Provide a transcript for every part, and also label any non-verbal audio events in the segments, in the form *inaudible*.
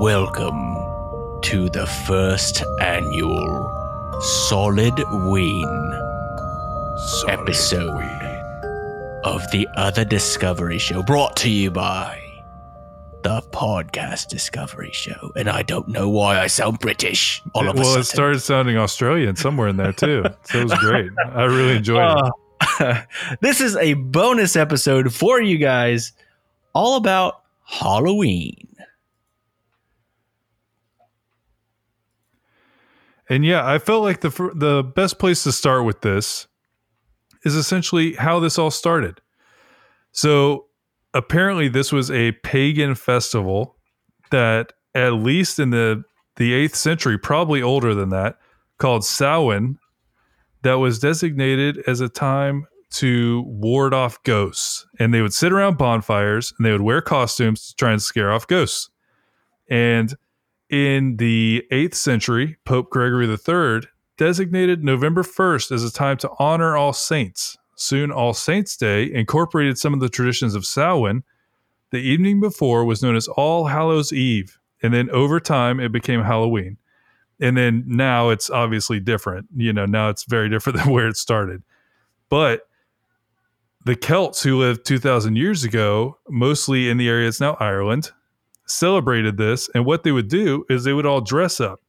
Welcome to the first annual Solid Ween episode of the Other Discovery Show, brought to you by the Podcast Discovery Show. And I don't know why I sound British all of a well, sudden. it started sounding Australian somewhere in there too. so it was great. I really enjoyed it. Uh, *laughs* this is a bonus episode for you guys, all about Halloween. And yeah, I felt like the the best place to start with this is essentially how this all started. So apparently, this was a pagan festival that, at least in the the eighth century, probably older than that, called Samhain, that was designated as a time to ward off ghosts. And they would sit around bonfires and they would wear costumes to try and scare off ghosts. And in the 8th century, Pope Gregory III designated November 1st as a time to honor all saints. Soon, All Saints' Day incorporated some of the traditions of Samhain. The evening before was known as All Hallows' Eve, and then over time it became Halloween. And then now it's obviously different. You know, now it's very different *laughs* than where it started. But the Celts who lived 2,000 years ago, mostly in the area it's now Ireland, celebrated this. And what they would do is they would all dress up.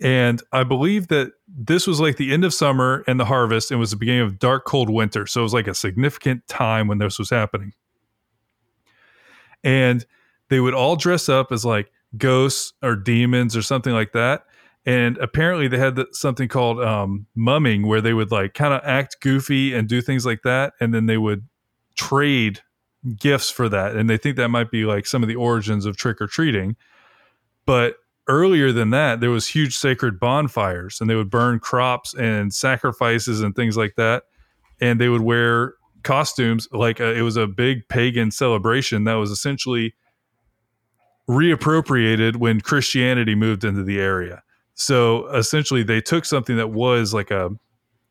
And I believe that this was like the end of summer and the harvest and was the beginning of dark, cold winter. So it was like a significant time when this was happening. And they would all dress up as like ghosts or demons or something like that. And apparently they had the, something called um, mumming where they would like kind of act goofy and do things like that. And then they would trade gifts for that. And they think that might be like some of the origins of trick or treating. But earlier than that, there was huge sacred bonfires and they would burn crops and sacrifices and things like that. And they would wear costumes like a, it was a big pagan celebration that was essentially reappropriated when Christianity moved into the area. So essentially, they took something that was like a,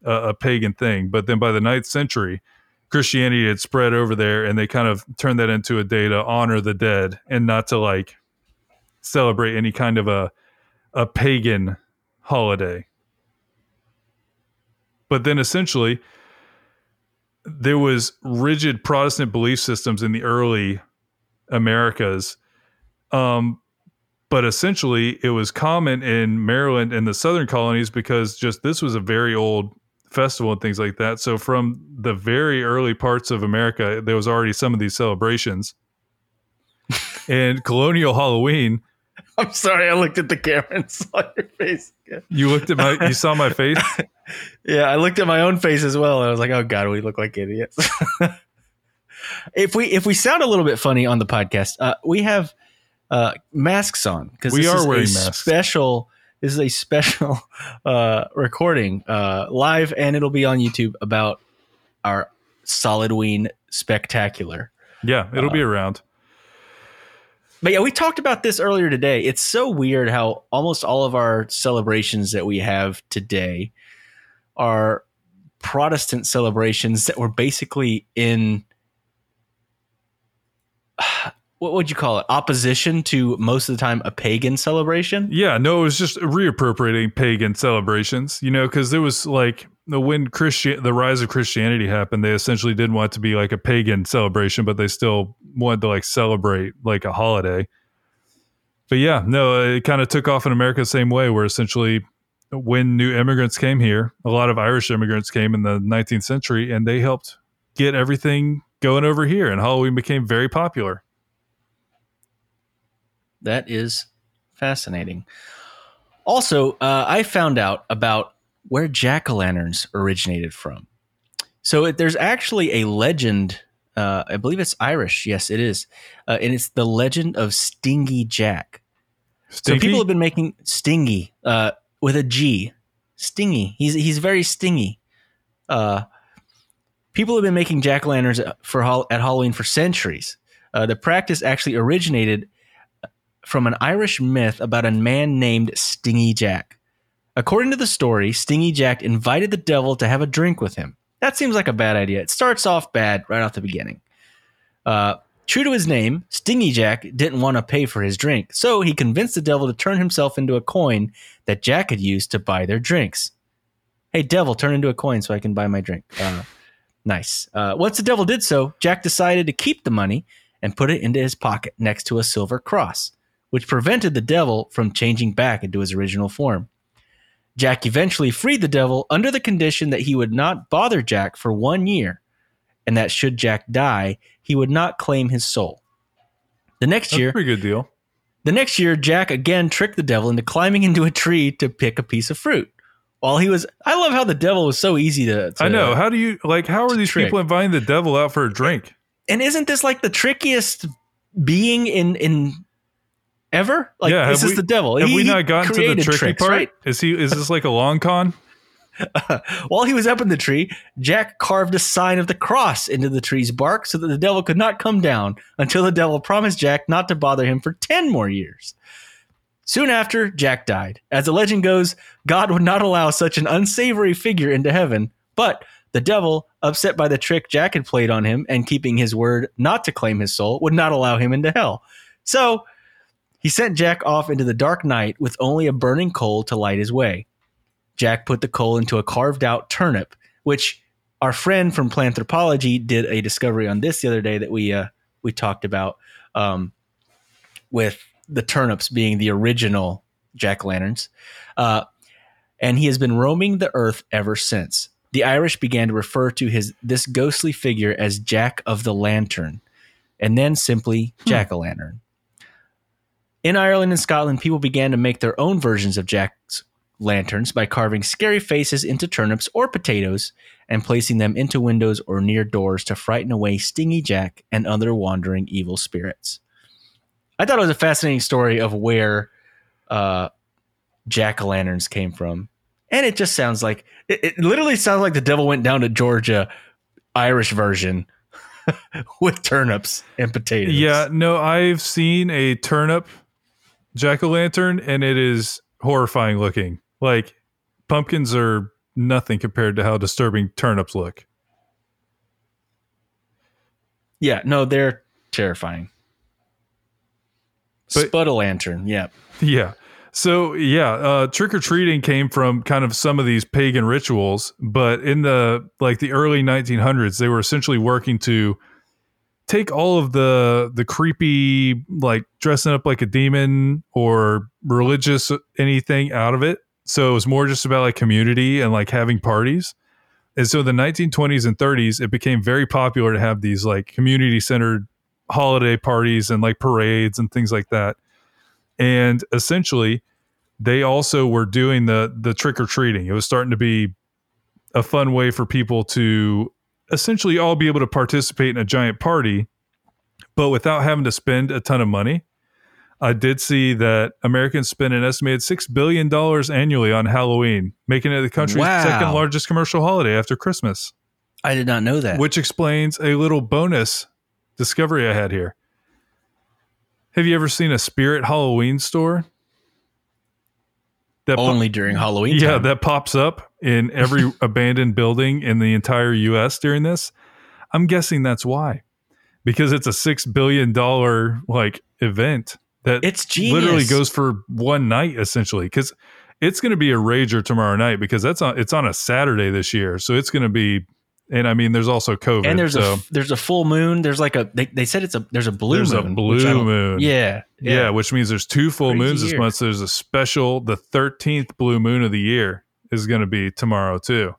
a a pagan thing, but then by the ninth century, Christianity had spread over there, and they kind of turned that into a day to honor the dead and not to like celebrate any kind of a a pagan holiday. But then essentially, there was rigid Protestant belief systems in the early Americas. Um, but essentially, it was common in Maryland and the southern colonies because just this was a very old festival and things like that. So, from the very early parts of America, there was already some of these celebrations. *laughs* and colonial Halloween, I'm sorry, I looked at the camera and *laughs* saw your face. you looked at my, you saw my face. *laughs* Yeah, I looked at my own face as well. And I was like, "Oh God, we look like idiots." if we if we sound a little bit funny on the podcast, uh, we have uh, masks on because We are wearing a masks. Special. This is a special *laughs* uh, recording uh, live, and it'll be on YouTube about our Solidween spectacular. Yeah, it'll Uh, be around. But yeah, we talked about this earlier today. It's so weird how almost all of our celebrations that we have today are Protestant celebrations that were basically in what would you call it? Opposition to most of the time a pagan celebration. Yeah, no, it was just reappropriating pagan celebrations, you know, because there was like when Christian the rise of Christianity happened, they essentially didn't want to be like a pagan celebration, but they still wanted to like celebrate like a holiday. But yeah, no, it kind of took off in America the same way, where essentially when new immigrants came here, a lot of Irish immigrants came in the 19th century, and they helped get everything going over here, and Halloween became very popular. That is fascinating. Also, uh, I found out about where jack o' lanterns originated from. So it, there's actually a legend. Uh, I believe it's Irish. Yes, it is, uh, and it's the legend of Stingy Jack. So people have been making Stingy uh, with a G. Stingy. He's he's very stingy. Uh, people have been making jack o' lanterns for at Halloween for centuries. Uh, the practice actually originated from an Irish myth about a man named Stingy Jack. According to the story, Stingy Jack invited the devil to have a drink with him. That seems like a bad idea. It starts off bad right off the beginning. Uh, True to his name, Stingy Jack didn't want to pay for his drink, so he convinced the devil to turn himself into a coin that Jack had used to buy their drinks. Hey, devil, turn into a coin so I can buy my drink. Uh, nice. Uh, once the devil did so, Jack decided to keep the money and put it into his pocket next to a silver cross, which prevented the devil from changing back into his original form. Jack eventually freed the devil under the condition that he would not bother Jack for one year, and that should Jack die, he would not claim his soul. The next That's year, pretty good deal. the next year, Jack again tricked the devil into climbing into a tree to pick a piece of fruit. While he was, I love how the devil was so easy to. to I know. How do you like? How are these trick. people inviting the devil out for a drink? and isn't this like the trickiest being in in ever? Like Yeah, this is we- the devil. Have He- we not gotten to the tricky tricks, part? right? Is he? Is this like a long con? *laughs* While he was up in the tree, Jack carved a sign of the cross into the tree's bark so that the devil could not come down until the devil promised Jack not to bother him for 10 more years. Soon after, Jack died. As the legend goes, God would not allow such an unsavory figure into heaven, but the devil, upset by the trick Jack had played on him and keeping his word not to claim his soul, would not allow him into hell. So he sent Jack off into the dark night with only a burning coal to light his way. Jack put the coal into a carved out turnip, which our friend from Planthropology did a discovery on this the other day that we uh, we talked about um, with the turnips being the original jack o' lanterns. Uh, and he has been roaming the earth ever since. The Irish began to refer to his this ghostly figure as Jack of the Lantern, and then simply Jack o' Lantern. In Ireland and Scotland, people began to make their own versions of Jack's lanterns by carving scary faces into turnips or potatoes and placing them into windows or near doors to frighten away Stingy Jack and other wandering evil spirits. I thought it was a fascinating story of where uh, jack o' lanterns came from. And it just sounds like it, it literally sounds like the devil went down to Georgia, Irish version *laughs* with turnips and potatoes. Yeah, no, I've seen a turnip jack o' lantern, and it is horrifying looking. Like pumpkins are nothing compared to how disturbing turnips look. Yeah, no, they're terrifying. But- Spud a lantern, yeah. Yeah. So yeah, uh, trick or treating came from kind of some of these pagan rituals, but in the like the early 1900s, they were essentially working to take all of the the creepy like dressing up like a demon or religious anything out of it. So it was more just about like community and like having parties. And so the 1920s and 30s, it became very popular to have these like community centered holiday parties and like parades and things like that and essentially they also were doing the the trick or treating. It was starting to be a fun way for people to essentially all be able to participate in a giant party, but without having to spend a ton of money. I did see that Americans spend an estimated six billion dollars annually on Halloween, making it the country's Wow. second largest commercial holiday after Christmas. I did not know that. Which explains a little bonus discovery I had here. Have you ever seen a Spirit Halloween store? That po- Only during Halloween. yeah, time. that pops up in every *laughs* abandoned building in the entire U.S. during this. I'm guessing that's why, because it's a six billion dollar like event that it's genius. literally goes for one night essentially. Because it's going to be a rager tomorrow night because that's on it's on a Saturday this year, so it's going to be. And I mean, there's also COVID. and there's so. a there's a full moon. There's like a they, they said it's a there's a blue there's moon. a blue moon. Yeah, Yeah, which means there's two full Crazy moons this year. month. So there's a special, the 13th blue moon of the year is going to be tomorrow too.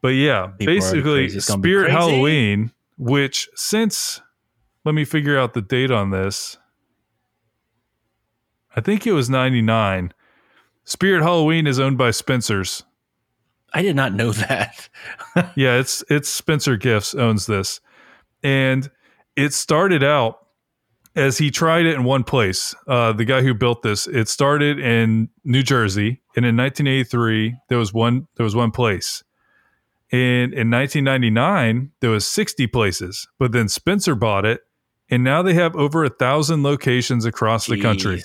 But yeah, People basically crazy. It's gonna be Spirit. Halloween, which since let me figure out the date on this. I think it was 99. Spirit Halloween is owned by Spencer's. I did not know *laughs* that. yeah, it's it's Spencer Gifts owns this. And it started out as he tried it in one place. Uh, the guy who built this, it started in New Jersey, and in 1983 there was one there was one place. And in 1999 there was 60 places, but then Spencer bought it, and now they have over a thousand locations across the country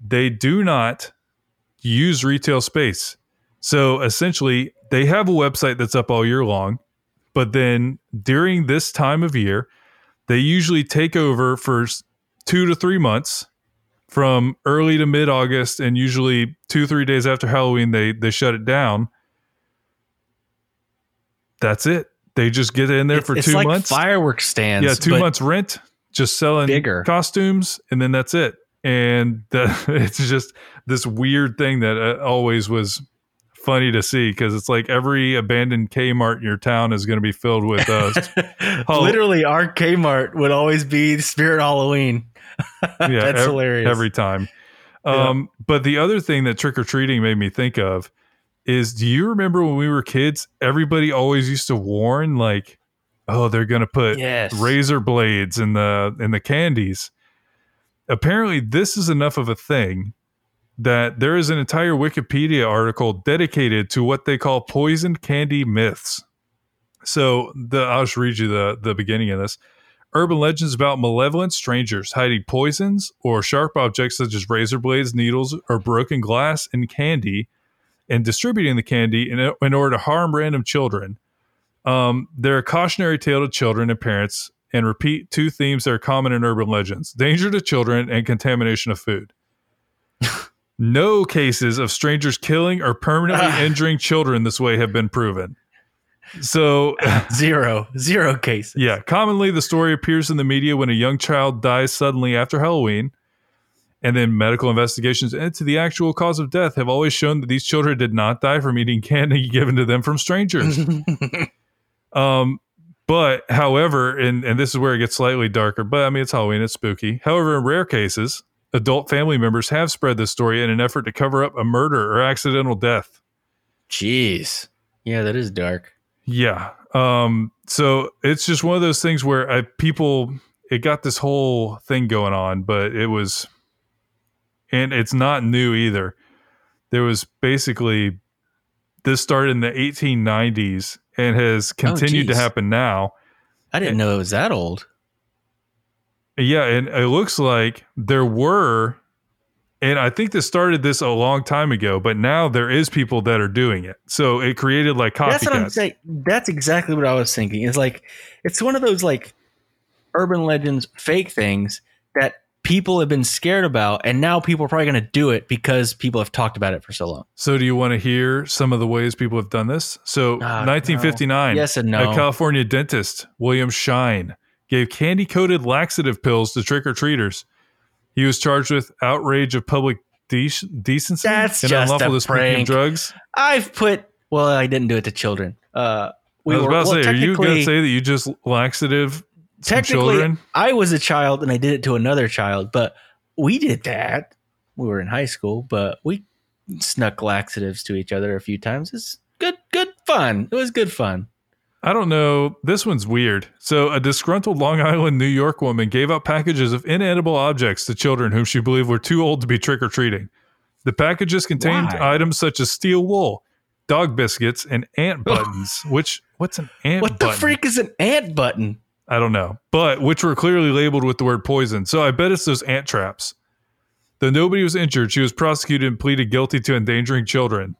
they do not use retail space. So essentially, they have a website that's up all year long, but then during this time of year, They usually take over for two to three months from early to mid August, and usually two, three days after Halloween, they, they shut it down. That's it. They just get in there It's, for it's two like months. fireworks stands. Yeah, two months rent, just selling Bigger. costumes, and then that's it. And the, *laughs* it's just this weird thing that uh, always was funny to see because it's like every abandoned Kmart in your town is going to be filled with us. Hall- *laughs* Literally, our Kmart would always be Spirit Halloween. *laughs* yeah, That's ev- hilarious. every time. Yeah. Um, But the other thing that trick or treating made me think of is do you remember when we were kids, everybody always used to warn, like, oh, they're going to put yes. razor blades in the in the candies. Apparently, this is enough of a thing that there is an entire Wikipedia article dedicated to what they call poisoned candy myths. So the I'll just read you the the beginning of this. Urban legends about malevolent strangers hiding poisons or sharp objects such as razor blades, needles, or broken glass in candy and distributing the candy in, in order to harm random children. Um, they're a cautionary tale to children and parents and repeat two themes that are common in urban legends danger to children and contamination of food. *laughs* no cases of strangers killing or permanently Ah. injuring children this way have been proven. So, zero, *laughs* zero Zero cases. yeah, commonly the story appears in the media when a young child dies suddenly after Halloween. And then medical investigations into the actual cause of death have always shown that these children did not die from eating candy *laughs* given to them from strangers. *laughs* Um, but however, and and this is where it gets slightly darker. But I mean, it's Halloween, it's spooky. However, in rare cases, adult family members have spread this story in an effort to cover up a murder or accidental death. Jeez. Yeah, that is dark. Yeah. Um. So it's just one of those things where I, people it got this whole thing going on, but it was, and it's not new either. There was basically this started in the 1890s and has continued to happen now. I didn't know it was that old. Yeah, and it looks like there were, and I think this started this a long time ago, but now there is people that are doing it. So it created like That's what I'm saying. That's exactly what I was thinking. It's like it's one of those like urban legends fake things that people have been scared about and now people are probably going to do it because people have talked about it for so long. So do you want to hear some of the ways people have done this? So Ah, 1959, Yes and no. a. California dentist, William Shine, gave candy coated laxative pills to trick or treaters. He was charged with outrage of public de- decency That's and just unlawful a distributing of drugs. I've put well, I didn't do it to children. Uh we I was were about to well, say, are you going to say that you just laxative technically children? I was a child and I did it to another child, but we did that. We were in high school, but we snuck laxatives to each other a few times. It's good, good fun. It was good fun. I don't know. This one's weird. So, a disgruntled Long Island, New York woman gave out packages of inedible objects to children whom she believed were too old to be trick or treating. The packages contained Why? items such as steel wool, dog biscuits, and ant buttons. which what's an ant what the freak is an ant button? I don't know, but which were clearly labeled with the word poison. So I bet it's those ant traps. Though nobody was injured, she was prosecuted and pleaded guilty to endangering children.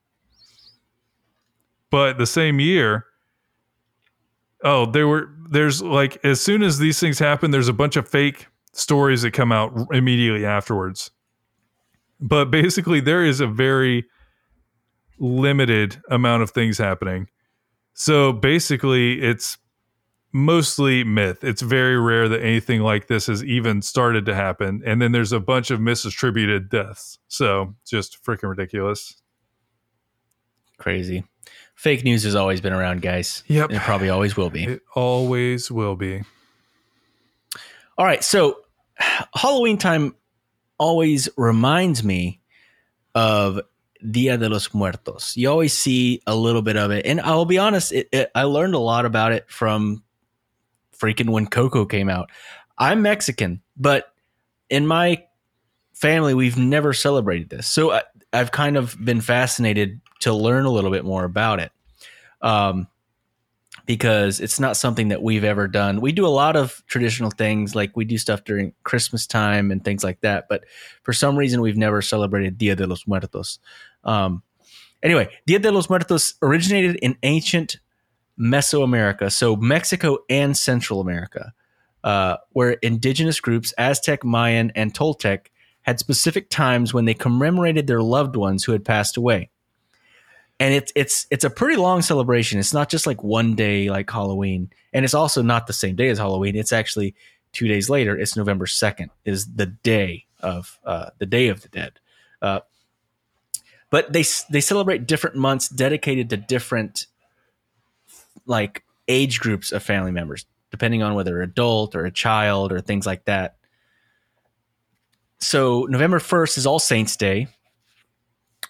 But the same year, oh, there were there's like as soon as these things happen, there's a bunch of fake stories that come out immediately afterwards. But basically, there is a very limited amount of things happening. So basically, it's mostly myth. It's very rare that anything like this has even started to happen. And then there's a bunch of misattributed deaths. So just freaking ridiculous. Crazy. Fake news has always been around, guys. Yep. And it probably always will be. It always will be. All right. So Halloween time always reminds me of Dia de los Muertos. You always see a little bit of it. And I'll be honest, it, it, I learned a lot about it from freaking when Coco came out. I'm Mexican, but in my family, we've never celebrated this. So I, I've kind of been fascinated to learn a little bit more about it. Um, because it's not something that we've ever done. We do a lot of traditional things, like we do stuff during Christmas time and things like that. But for some reason, we've never celebrated Dia de los Muertos. Um, anyway, Dia de los Muertos originated in ancient Mesoamerica, so Mexico and Central America. uh, where indigenous groups, Aztec, Mayan, and Toltec, had specific times when they commemorated their loved ones who had passed away. And it's it's it's a pretty long celebration. It's not just like one day like Halloween, and it's also not the same day as Halloween. It's actually two days later. It's November second. Is the day of uh, the Day of the Dead. Uh, but they they celebrate different months dedicated to different like age groups of family members, depending on whether adult or a child or things like that so November 1st is All Saints Day,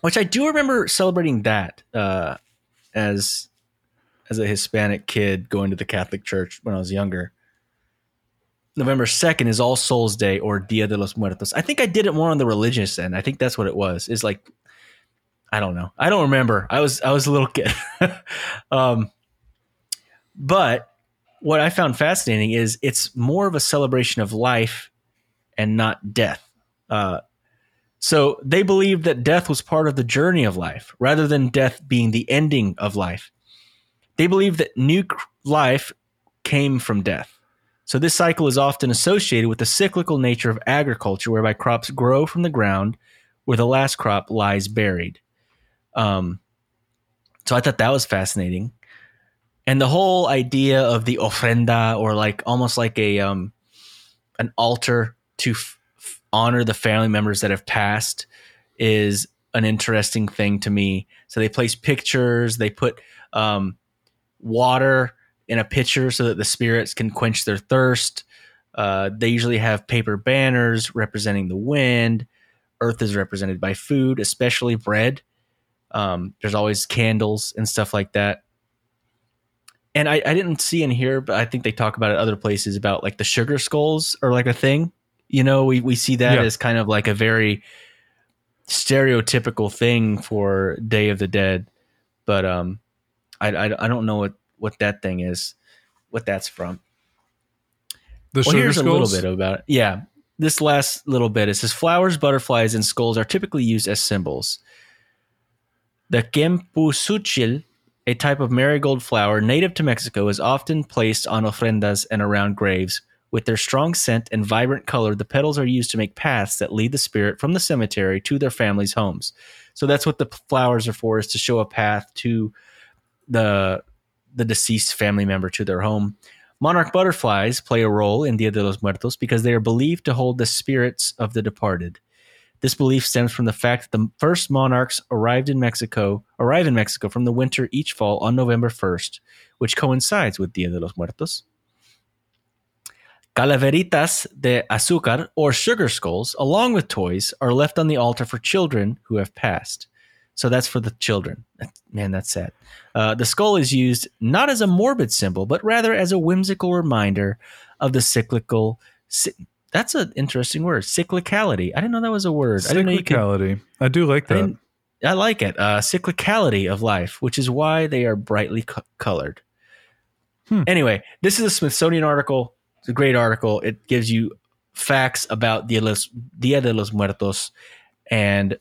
which I do remember celebrating that uh, as as a Hispanic kid going to the Catholic Church when I was younger. November 2nd is All Souls Day or Dia de los Muertos. I think I did it more on the religious end. I think that's what it was. Is like I don't know. I don't remember. I was I was a little kid. *laughs* um, but what I found fascinating is it's more of a celebration of life and not death. Uh, so they believed that death was part of the journey of life rather than death being the ending of life. They believed that new life came from death. So this cycle is often associated with the cyclical nature of agriculture, whereby crops grow from the ground where the last crop lies buried. Um, so I thought that was fascinating. And the whole idea of the ofrenda, or like almost like a um, an altar to honor the family members that have passed is an interesting thing to me. So they place pictures, they put um, water in a pitcher so that the spirits can quench their thirst. Uh, they usually have paper banners representing the wind. Earth is represented by food, especially bread. Um, there's always candles and stuff like that. And I, I didn't see in here, but I think they talk about it other places about like the sugar skulls are like a thing. You know, we, we see that yeah. as kind of like a very stereotypical thing for Day of the Dead. But um, I, I, I don't know what, what that thing is, what that's from. The well, here's skulls? a little bit about it. Yeah, this last little bit it says flowers, butterflies, and skulls are typically used as symbols. The cempasúchil, a type of marigold flower native to Mexico, is often placed on ofrendas and around graves, with their strong scent and vibrant color, the petals are used to make paths that lead the spirit from the cemetery to their families' homes. So that's what the flowers are for, is to show a path to the the deceased family member to their home. Monarch butterflies play a role in Dia de los Muertos because they are believed to hold the spirits of the departed. This belief stems from the fact that the first monarchs arrived in Mexico, arrive in Mexico from the winter each fall on November 1st, which coincides with Dia de los Muertos. Calaveritas de azúcar, or sugar skulls, along with toys, are left on the altar for children who have passed. So that's for the children. Man, that's sad. Uh, the skull is used not as a morbid symbol, but rather as a whimsical reminder of the cyclical. That's an interesting word, cyclicality. I didn't know that was a word. Cyclicality. I, didn't know could, I do like that. I, I like it. Uh, cyclicality of life, which is why they are brightly co- colored. Hmm. Anyway, this is a Smithsonian article it's a great article. It gives you facts about Dia, los, Dia de los Muertos, and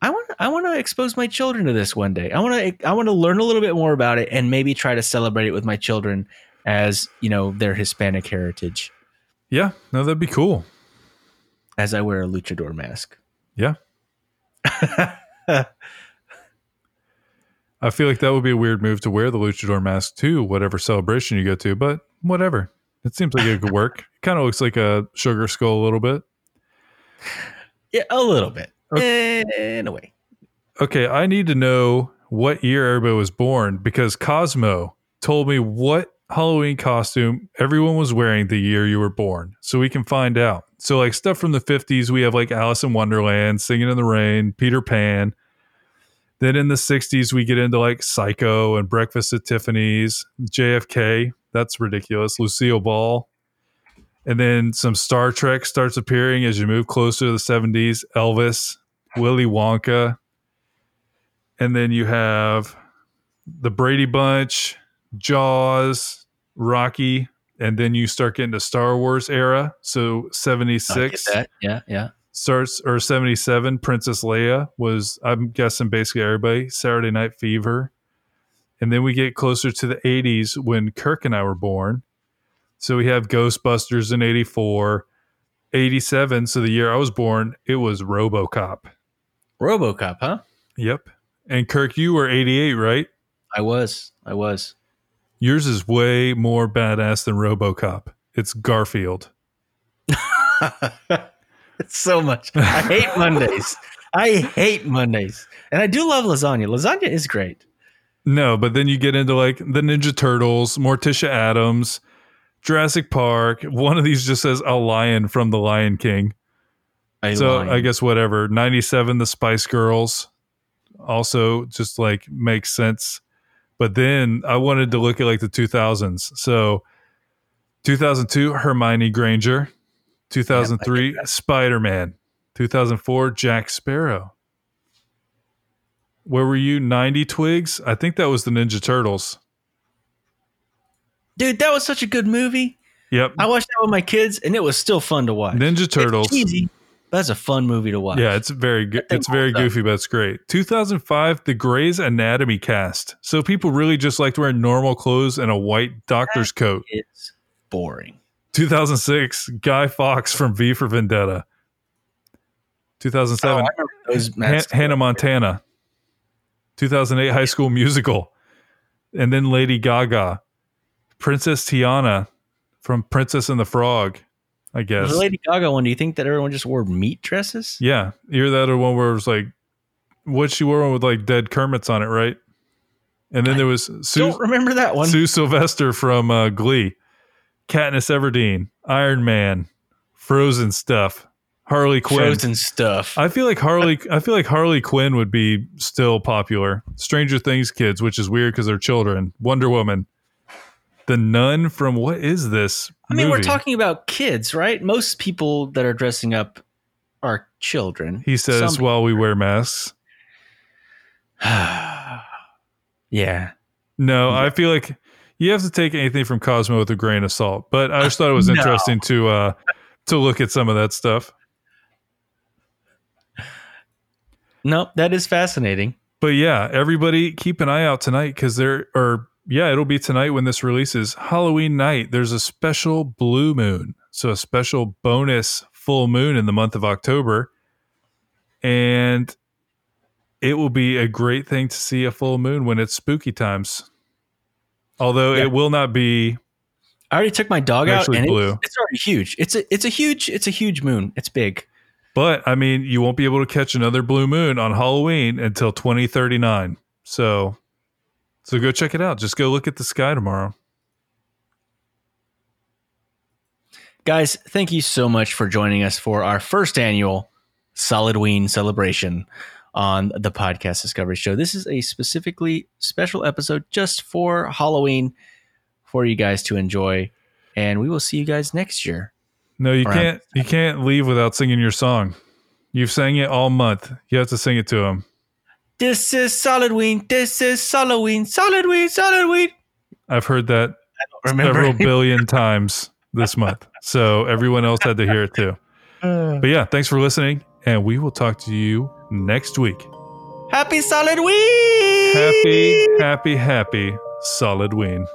I want I want to expose my children to this one day. I want to I want to learn a little bit more about it and maybe try to celebrate it with my children as you know their Hispanic heritage. Yeah, no, that'd be cool. As I wear a luchador mask. Yeah. *laughs* I feel like that would be a weird move to wear the luchador mask to whatever celebration you go to, but whatever. It seems like it could work. It kind of looks like a sugar skull a little bit. Yeah, a little bit. Okay. In a way. Okay, I need to know what year everybody was born because Cosmo told me what Halloween costume everyone was wearing the year you were born. So we can find out. So like stuff from the 50s, we have like Alice in Wonderland, Singing in the Rain, Peter Pan. Then in the 60s, we get into like Psycho and Breakfast at Tiffany's, JFK, that's ridiculous. Lucille Ball. And then some Star Trek starts appearing as you move closer to the 70s. Elvis, Willy Wonka. And then you have the Brady Bunch, Jaws, Rocky, and then you start getting to Star Wars era. So 76. Yeah, yeah. Starts or 77, Princess Leia was, I'm guessing, basically everybody. Saturday Night Fever. And then we get closer to the 80s when Kirk and I were born. So we have Ghostbusters in 84, 87. So the year I was born, it was Robocop. RoboCop, huh? Yep. And Kirk, you were 88, right? I was. I was. Yours is way more badass than Robocop. It's Garfield. *laughs* it's so much. I hate Mondays. I hate Mondays. And I do love lasagna. Lasagna is great. No, but then you get into like the Ninja Turtles, Morticia Addams, Jurassic Park. One of these just says a lion from the Lion King. I so lion. I guess whatever. 97 the Spice Girls also just like makes sense. But then I wanted to look at like the 2000s. So 2002 Hermione Granger, 2003 Spider-Man, 2004 Jack Sparrow. Where were you? 90 Twigs? I think that was the Ninja Turtles. Dude, that was such a good movie. Yep. I watched that with my kids and it was still fun to watch. Ninja Turtles. It's cheesy. That's a fun movie to watch. Yeah, it's very good. It's very holds up. goofy, but it's great. 2005, the Grey's Anatomy cast. So people really just liked wearing normal clothes and a white doctor's coat. It's boring. 2006, Guy Fawkes from V for Vendetta. 2007, Oh, I remember those Han- Hannah Montana. 2008, High School Musical. And then Lady Gaga. Princess Tiana from Princess and the Frog, I guess. The Lady Gaga one, do you think that everyone just wore meat dresses? Yeah, you're that other one where it was like, what she wore one with like dead Kermits on it, right? And then there was Sue, Don't remember that one. Sue Sylvester from uh, Glee, Katniss Everdeen, Iron Man, Frozen stuff, Harley Quinn. Frozen stuff. I feel like Harley. I feel like Harley Quinn would be still popular. Stranger Things kids, which is weird because they're children. Wonder Woman, the Nun from what is this? I mean, we're talking about kids, right? Most people that are dressing up are children. He says Some- while we wear masks. *sighs* yeah. No, Yeah. I feel like you have to take anything from Cosmo with a grain of salt. But I just thought it was No. interesting to uh to look at some of that stuff. No, that is fascinating. But yeah, everybody keep an eye out tonight because there are yeah, it'll be tonight when this releases. Halloween night, there's a special blue moon. So a special bonus full moon in the month of October. And it will be a great thing to see a full moon when it's spooky times. Although Yeah. it will not be I already took my dog out, Actually and blue. It's, it's already huge. It's a it's a huge it's a huge moon. It's big. But I mean, you won't be able to catch another blue moon on Halloween until 2039. So so go check it out. Just go look at the sky tomorrow. Guys, thank you so much for joining us for our first annual Solidween celebration on the Podcast Discovery Show. This is a specifically special episode just for Halloween for you guys to enjoy. And we will see you guys next year. No, you Around- can't you can't leave without singing your song. You've sang it all month. You have to sing it to him. This is Solidween. This is Solidween. Solidween. Solidween. I've heard that several *laughs* billion times this month. So everyone else had to hear it too. But yeah, thanks for listening and we will talk to you next week. Happy Solidween. Happy, happy, happy Solidween.